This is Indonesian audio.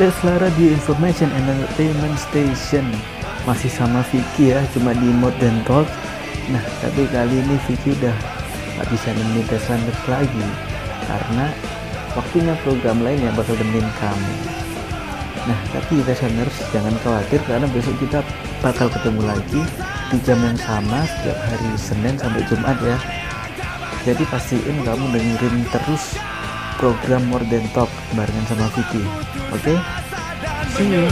Tesla Radio Information Entertainment Station. Masih sama Vicky ya cuma di mode dan talk. Nah tapi kali ini Vicky udah nggak bisa nemenin Tesla lagi karena waktunya program lain yang bakal nemenin kamu. Nah tapi listeners jangan khawatir karena besok kita bakal ketemu lagi di jam yang sama setiap hari Senin sampai Jumat ya. Jadi pastiin kamu dengerin terus program More Than Talk barengan sama Vicky oke okay? see you